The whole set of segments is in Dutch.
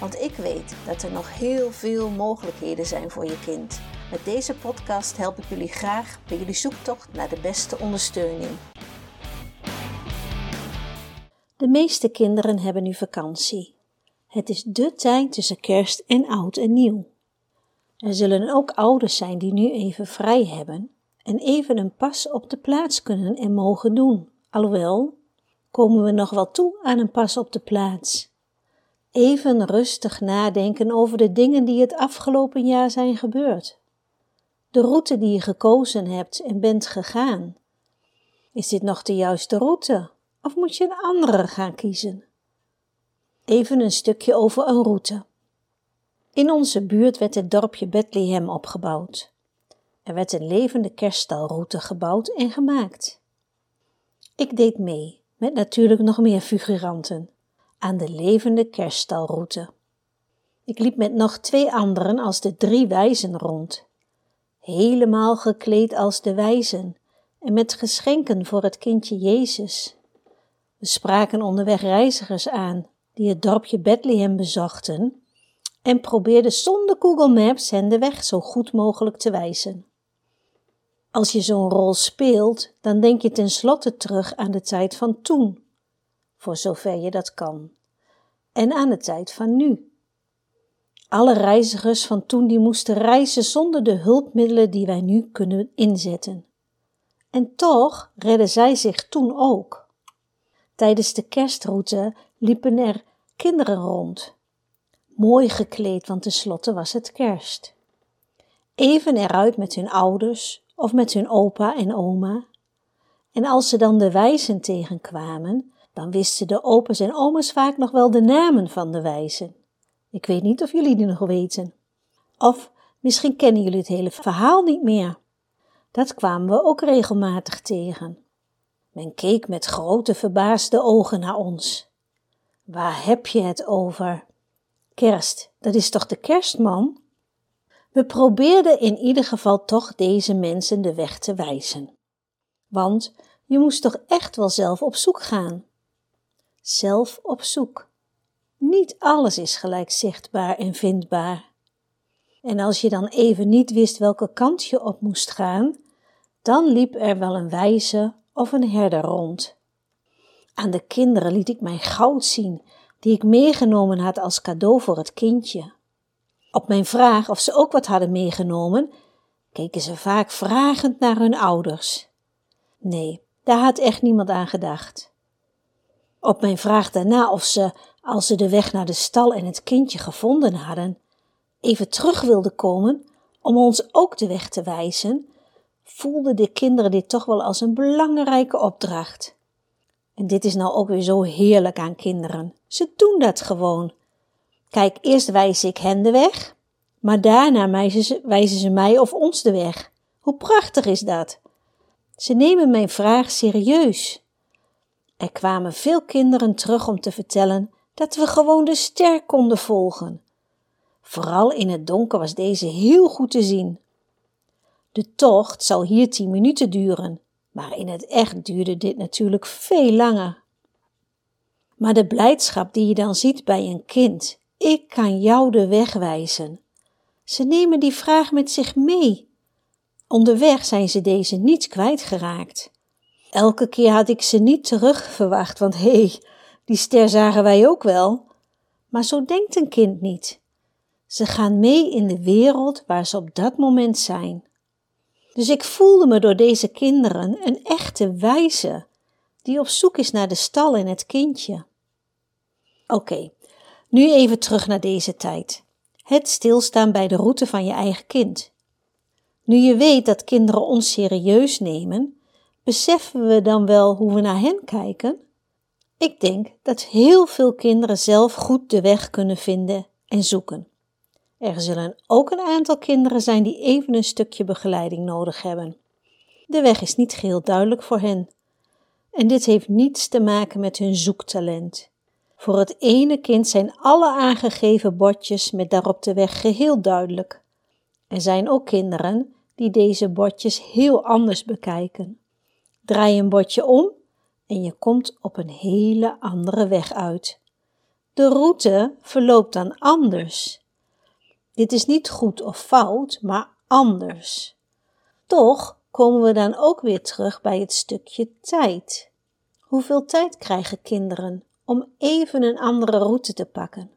Want ik weet dat er nog heel veel mogelijkheden zijn voor je kind. Met deze podcast help ik jullie graag bij jullie zoektocht naar de beste ondersteuning. De meeste kinderen hebben nu vakantie. Het is de tijd tussen kerst en oud en nieuw. Er zullen ook ouders zijn die nu even vrij hebben en even een pas op de plaats kunnen en mogen doen. Alhoewel, komen we nog wel toe aan een pas op de plaats. Even rustig nadenken over de dingen die het afgelopen jaar zijn gebeurd. De route die je gekozen hebt en bent gegaan. Is dit nog de juiste route of moet je een andere gaan kiezen? Even een stukje over een route. In onze buurt werd het dorpje Bethlehem opgebouwd. Er werd een levende kerststalroute gebouwd en gemaakt. Ik deed mee, met natuurlijk nog meer figuranten, aan de levende kerststalroute. Ik liep met nog twee anderen als de drie wijzen rond, helemaal gekleed als de wijzen en met geschenken voor het kindje Jezus. We spraken onderweg reizigers aan die het dorpje Bethlehem bezochten en probeerde zonder Google Maps hen de weg zo goed mogelijk te wijzen. Als je zo'n rol speelt, dan denk je tenslotte terug aan de tijd van toen, voor zover je dat kan, en aan de tijd van nu. Alle reizigers van toen die moesten reizen zonder de hulpmiddelen die wij nu kunnen inzetten. En toch redden zij zich toen ook. Tijdens de kerstroute liepen er kinderen rond mooi gekleed, want tenslotte was het kerst. Even eruit met hun ouders of met hun opa en oma. En als ze dan de wijzen tegenkwamen, dan wisten de opa's en oma's vaak nog wel de namen van de wijzen. Ik weet niet of jullie die nog weten. Of misschien kennen jullie het hele verhaal niet meer. Dat kwamen we ook regelmatig tegen. Men keek met grote verbaasde ogen naar ons. Waar heb je het over? Kerst, dat is toch de kerstman? We probeerden in ieder geval toch deze mensen de weg te wijzen. Want je moest toch echt wel zelf op zoek gaan. Zelf op zoek. Niet alles is gelijk zichtbaar en vindbaar. En als je dan even niet wist welke kant je op moest gaan, dan liep er wel een wijze of een herder rond. Aan de kinderen liet ik mijn goud zien die ik meegenomen had als cadeau voor het kindje. Op mijn vraag of ze ook wat hadden meegenomen, keken ze vaak vragend naar hun ouders. Nee, daar had echt niemand aan gedacht. Op mijn vraag daarna of ze, als ze de weg naar de stal en het kindje gevonden hadden, even terug wilden komen om ons ook de weg te wijzen, voelden de kinderen dit toch wel als een belangrijke opdracht. En dit is nou ook weer zo heerlijk aan kinderen. Ze doen dat gewoon. Kijk, eerst wijs ik hen de weg, maar daarna wijzen ze, wijzen ze mij of ons de weg. Hoe prachtig is dat? Ze nemen mijn vraag serieus. Er kwamen veel kinderen terug om te vertellen dat we gewoon de ster konden volgen. Vooral in het donker was deze heel goed te zien. De tocht zou hier tien minuten duren, maar in het echt duurde dit natuurlijk veel langer. Maar de blijdschap die je dan ziet bij een kind, ik kan jou de weg wijzen. Ze nemen die vraag met zich mee. Onderweg zijn ze deze niet kwijtgeraakt. Elke keer had ik ze niet terug verwacht, want hé, hey, die ster zagen wij ook wel. Maar zo denkt een kind niet. Ze gaan mee in de wereld waar ze op dat moment zijn. Dus ik voelde me door deze kinderen een echte wijze, die op zoek is naar de stal en het kindje. Oké, nu even terug naar deze tijd. Het stilstaan bij de route van je eigen kind. Nu je weet dat kinderen ons serieus nemen, beseffen we dan wel hoe we naar hen kijken? Ik denk dat heel veel kinderen zelf goed de weg kunnen vinden en zoeken. Er zullen ook een aantal kinderen zijn die even een stukje begeleiding nodig hebben. De weg is niet geheel duidelijk voor hen. En dit heeft niets te maken met hun zoektalent. Voor het ene kind zijn alle aangegeven bordjes met daarop de weg geheel duidelijk. Er zijn ook kinderen die deze bordjes heel anders bekijken. Draai een bordje om en je komt op een hele andere weg uit. De route verloopt dan anders. Dit is niet goed of fout, maar anders. Toch komen we dan ook weer terug bij het stukje tijd. Hoeveel tijd krijgen kinderen om even een andere route te pakken?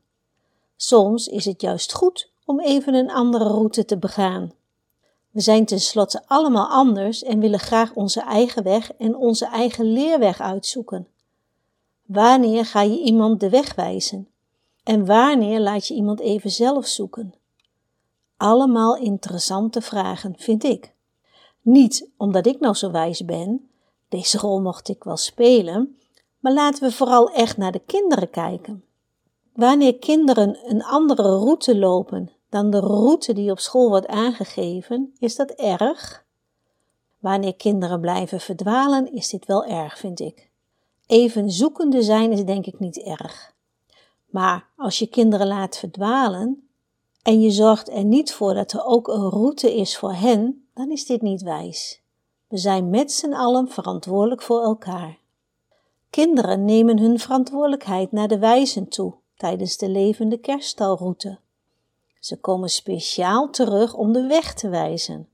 Soms is het juist goed om even een andere route te begaan. We zijn tenslotte allemaal anders en willen graag onze eigen weg en onze eigen leerweg uitzoeken. Wanneer ga je iemand de weg wijzen? En wanneer laat je iemand even zelf zoeken? Allemaal interessante vragen, vind ik. Niet omdat ik nou zo wijs ben, deze rol mocht ik wel spelen, maar laten we vooral echt naar de kinderen kijken. Wanneer kinderen een andere route lopen dan de route die op school wordt aangegeven, is dat erg? Wanneer kinderen blijven verdwalen, is dit wel erg, vind ik. Even zoekende zijn is denk ik niet erg. Maar als je kinderen laat verdwalen en je zorgt er niet voor dat er ook een route is voor hen, dan is dit niet wijs. We zijn met z'n allen verantwoordelijk voor elkaar. Kinderen nemen hun verantwoordelijkheid naar de wijzen toe tijdens de levende kerststalroute. Ze komen speciaal terug om de weg te wijzen.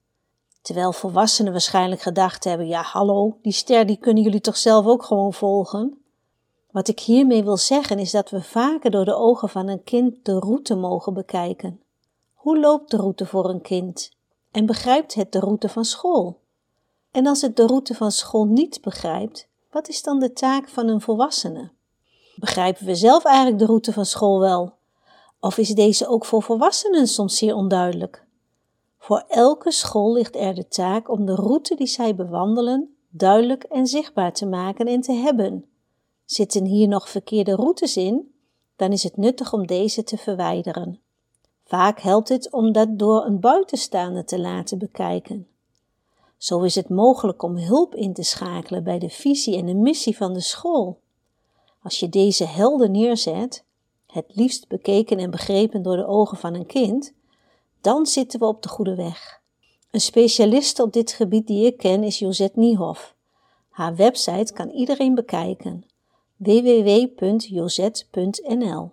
Terwijl volwassenen waarschijnlijk gedacht hebben: ja, hallo, die ster die kunnen jullie toch zelf ook gewoon volgen? Wat ik hiermee wil zeggen is dat we vaker door de ogen van een kind de route mogen bekijken. Hoe loopt de route voor een kind? En begrijpt het de route van school? En als het de route van school niet begrijpt, wat is dan de taak van een volwassene? Begrijpen we zelf eigenlijk de route van school wel? Of is deze ook voor volwassenen soms zeer onduidelijk? Voor elke school ligt er de taak om de route die zij bewandelen duidelijk en zichtbaar te maken en te hebben. Zitten hier nog verkeerde routes in, dan is het nuttig om deze te verwijderen. Vaak helpt het om dat door een buitenstaande te laten bekijken. Zo is het mogelijk om hulp in te schakelen bij de visie en de missie van de school. Als je deze helder neerzet, het liefst bekeken en begrepen door de ogen van een kind, dan zitten we op de goede weg. Een specialiste op dit gebied die ik ken is Josette Niehoff. Haar website kan iedereen bekijken: www.josette.nl.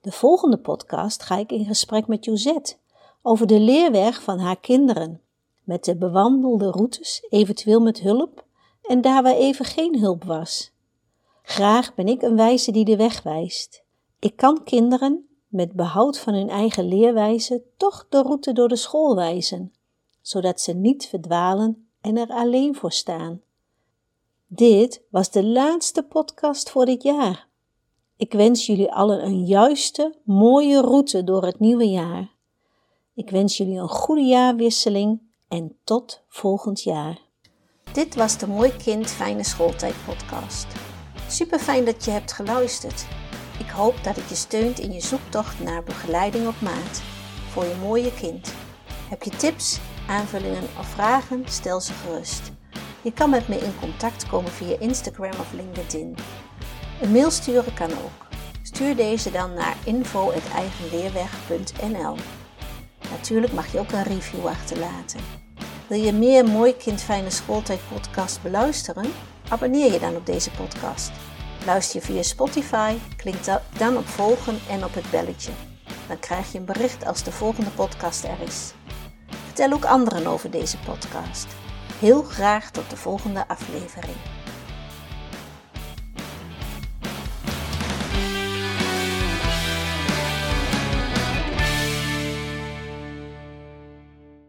De volgende podcast ga ik in gesprek met Josette over de leerweg van haar kinderen, met de bewandelde routes, eventueel met hulp, en daar waar even geen hulp was. Graag ben ik een wijze die de weg wijst. Ik kan kinderen, met behoud van hun eigen leerwijze, toch de route door de school wijzen, zodat ze niet verdwalen en er alleen voor staan. Dit was de laatste podcast voor dit jaar. Ik wens jullie allen een juiste, mooie route door het nieuwe jaar. Ik wens jullie een goede jaarwisseling en tot volgend jaar. Dit was de Mooi Kind Fijne Schooltijd podcast. Super fijn dat je hebt geluisterd. Ik hoop dat het je steunt in je zoektocht naar begeleiding op maat voor je mooie kind. Heb je tips, aanvullingen of vragen? Stel ze gerust. Je kan met me in contact komen via Instagram of LinkedIn. Een mail sturen kan ook. Stuur deze dan naar info.eigenleerweg.nl Natuurlijk mag je ook een review achterlaten. Wil je meer Mooi Kind Fijne Schooltijd podcast beluisteren? Abonneer je dan op deze podcast. Luister je via Spotify, klik dan op volgen en op het belletje. Dan krijg je een bericht als de volgende podcast er is. Vertel ook anderen over deze podcast. Heel graag tot de volgende aflevering.